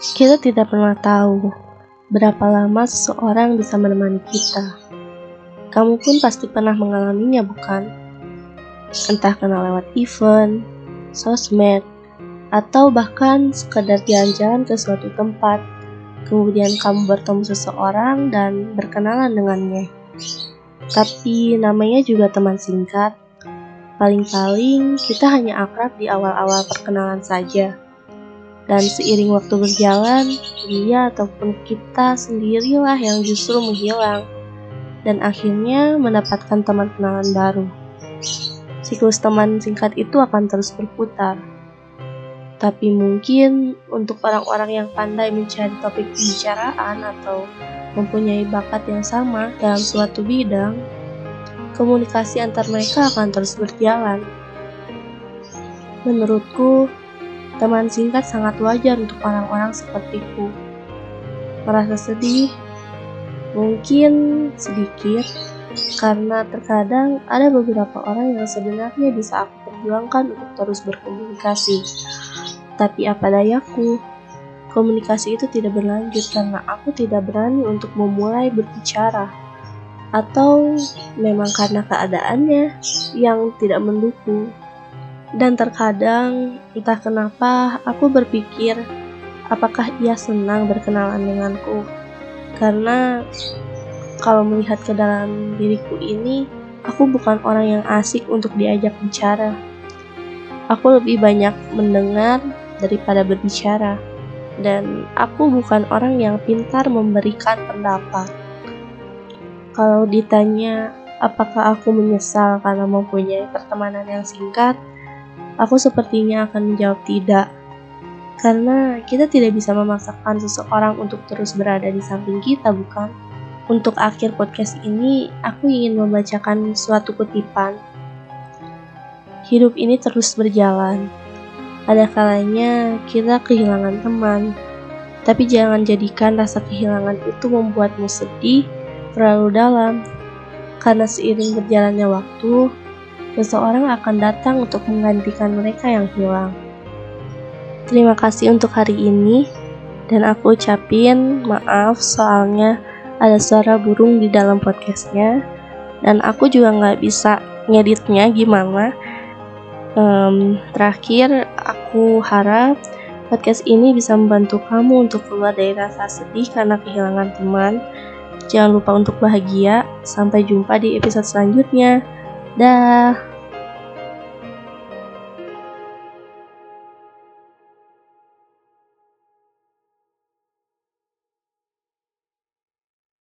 Kita tidak pernah tahu berapa lama seseorang bisa menemani kita. Kamu pun pasti pernah mengalaminya, bukan? Entah kenal lewat event, sosmed, atau bahkan sekadar jalan-jalan ke suatu tempat. Kemudian kamu bertemu seseorang dan berkenalan dengannya. Tapi namanya juga teman singkat. Paling-paling kita hanya akrab di awal-awal perkenalan saja. Dan seiring waktu berjalan, dia ataupun kita sendirilah yang justru menghilang. Dan akhirnya mendapatkan teman kenalan baru. Siklus teman singkat itu akan terus berputar. Tapi mungkin untuk orang-orang yang pandai mencari topik pembicaraan atau mempunyai bakat yang sama dalam suatu bidang, komunikasi antar mereka akan terus berjalan. Menurutku, teman singkat sangat wajar untuk orang-orang sepertiku. Merasa sedih, mungkin sedikit, karena terkadang ada beberapa orang yang sebenarnya bisa aku perjuangkan untuk terus berkomunikasi. Tapi apa dayaku, komunikasi itu tidak berlanjut karena aku tidak berani untuk memulai berbicara atau memang karena keadaannya yang tidak mendukung. Dan terkadang entah kenapa aku berpikir apakah ia senang berkenalan denganku. Karena kalau melihat ke dalam diriku ini, aku bukan orang yang asik untuk diajak bicara. Aku lebih banyak mendengar daripada berbicara. Dan aku bukan orang yang pintar memberikan pendapat kalau ditanya apakah aku menyesal karena mempunyai pertemanan yang singkat, aku sepertinya akan menjawab tidak. Karena kita tidak bisa memaksakan seseorang untuk terus berada di samping kita, bukan? Untuk akhir podcast ini, aku ingin membacakan suatu kutipan. Hidup ini terus berjalan. Ada kalanya kita kehilangan teman, tapi jangan jadikan rasa kehilangan itu membuatmu sedih terlalu dalam, karena seiring berjalannya waktu, seseorang akan datang untuk menggantikan mereka yang hilang. Terima kasih untuk hari ini, dan aku ucapin maaf soalnya ada suara burung di dalam podcastnya, dan aku juga nggak bisa ngeditnya gimana. Um, terakhir, aku harap podcast ini bisa membantu kamu untuk keluar dari rasa sedih karena kehilangan teman Jangan lupa untuk bahagia. Sampai jumpa di episode selanjutnya. Dah.